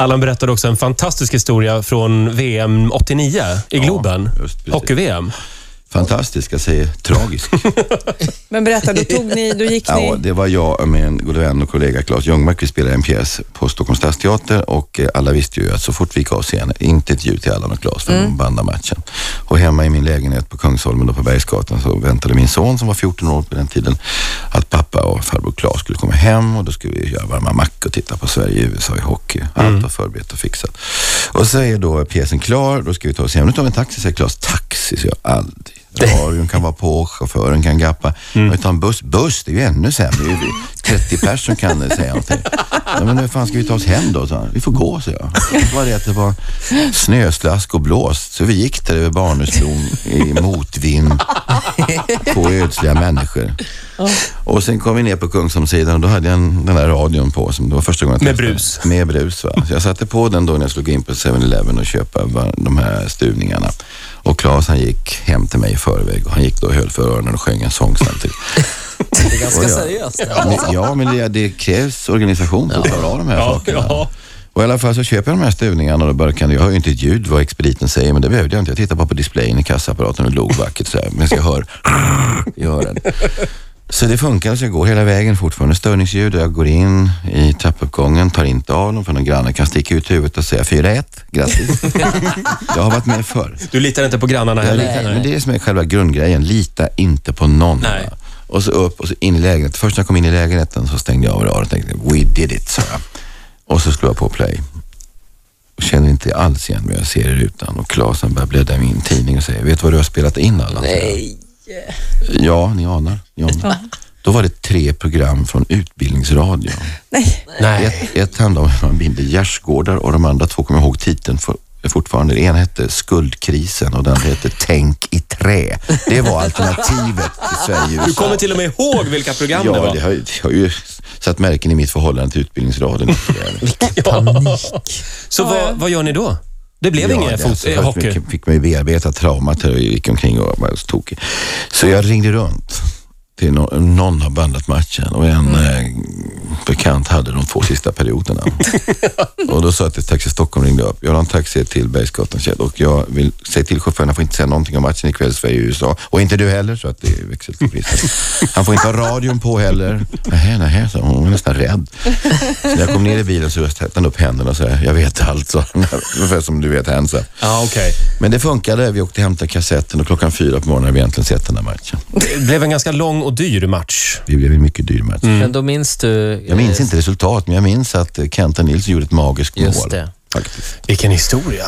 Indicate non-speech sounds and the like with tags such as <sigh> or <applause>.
Allan berättade också en fantastisk historia från VM 89 i Globen. precis. Hockey-VM. Fantastisk, jag säger tragisk. <laughs> Men berätta, då, tog ni, då gick Ja, ni... det var jag och min gode vän och kollega Claes Ljungmark. Vi spelade en pjäs på Stockholms stadsteater och eh, alla visste ju att så fort vi gick av scenen, inte ett ljud till Allan och Claes för de bandade matchen. Och hemma i min lägenhet på Kungsholmen då på Bergsgatan så väntade min son som var 14 år på den tiden att pappa och farbror Claes skulle komma hem och då skulle vi göra varma mackor och titta på Sverige-USA i hockey. Allt var förberett och fixat. Och så är då pjäsen klar, då ska vi ta oss hem. Nu tar vi en taxi, säger Claes. Taxi, så jag aldrig. Radion kan vara på, chauffören kan gappa. Mm. Vi tar en buss. Buss, det är ju ännu sämre. Det är ju 30 personer som kan säga någonting. Ja, men hur fan ska vi ta oss hem då? Så vi får gå, så jag. Det var det att det var snöslask och blåst. Så vi gick där över Barnhusbron i motvind. Två ödsliga människor. Och sen kom vi ner på Kungsholmssidan och då hade jag en, den där radion på. Som det var första gången jag Med brus. Med brus, va. Så jag satte på den då när jag slog in på 7-Eleven och köpa de här stuvningarna. Och Claes han gick hem till mig i förväg och han gick då och höll för öronen och sjöng en sång samtidigt. <laughs> Det är ganska Oj, ja. seriöst. Men, ja, men det, det krävs organisation för att klara av de här Ja, sakerna. ja. Och i alla fall så köper jag de här stuvningarna och kan jag hör ju inte ett ljud vad expediten säger, men det behövde jag inte. Jag tittade bara på displayen i kassaapparaten och log vackert så här. Men jag hör <laughs> i öronen. Så det funkar, så jag går hela vägen fortfarande störningsljud och jag går in i trappuppgången, tar inte av dem för någon granne kan sticka ut huvudet och säga 4-1, grattis. <laughs> jag har varit med förr. Du litar inte på grannarna heller? litar, men det är det som är själva grundgrejen. Lita inte på någon. Nej. Och så upp och så in i lägenheten. Först när jag kom in i lägenheten så stängde jag av radion och tänkte we did it, sa jag. Och så slog jag på play. Och känner inte alls igen vad jag ser i rutan. Och Claes han börjar bläddra i min tidning och säger, vet du vad du har spelat in Allan? Nej. Ja, ni anar. Ni anar. Då var det tre program från Utbildningsradion. Nej. Nej. Ett, ett handlade om hur man binder gärdsgårdar och de andra två kommer jag ihåg titeln för, fortfarande. En hette Skuldkrisen och den hette Tänk i trä. Det var alternativet till Sverige Du kommer till och med ihåg vilka program det Ja, var. det har, det har ju satt märken i mitt förhållande till Utbildningsradion. <laughs> Panik. Så vad, vad gör ni då? Det blev Ja, ingen det fot- alltså, hockey? Fick, fick ju bearbeta traumat här och gick omkring och var så tokig. Så jag ringde runt till no någon har bandat matchen och en eh, bekant hade de två sista perioderna. <laughs> och då sa jag till Taxi Stockholm ringde upp. Jag har en taxi till Bergsgatan och jag vill säga till chauffören, han får inte säga någonting om matchen ikväll Sverige och USA. Och inte du heller så att det är växelpris. <laughs> Han får inte ha radion på heller. Nähä, nähä, så hon var nästan rädd. Så när jag kom ner i bilen så räckte han upp händerna och sa, jag vet allt. Så, ungefär som du vet Hansa. Ja, okej. Men det funkade. Vi åkte och hämtade kassetten och klockan fyra på morgonen hade vi egentligen sett den här matchen. Det blev en ganska lång och dyr match. Det blev en mycket dyr match. Men då minns du... Jag minns inte resultat, men jag minns att Kenta Nilsson gjorde ett magiskt Just mål. det. Faktiskt. Vilken historia.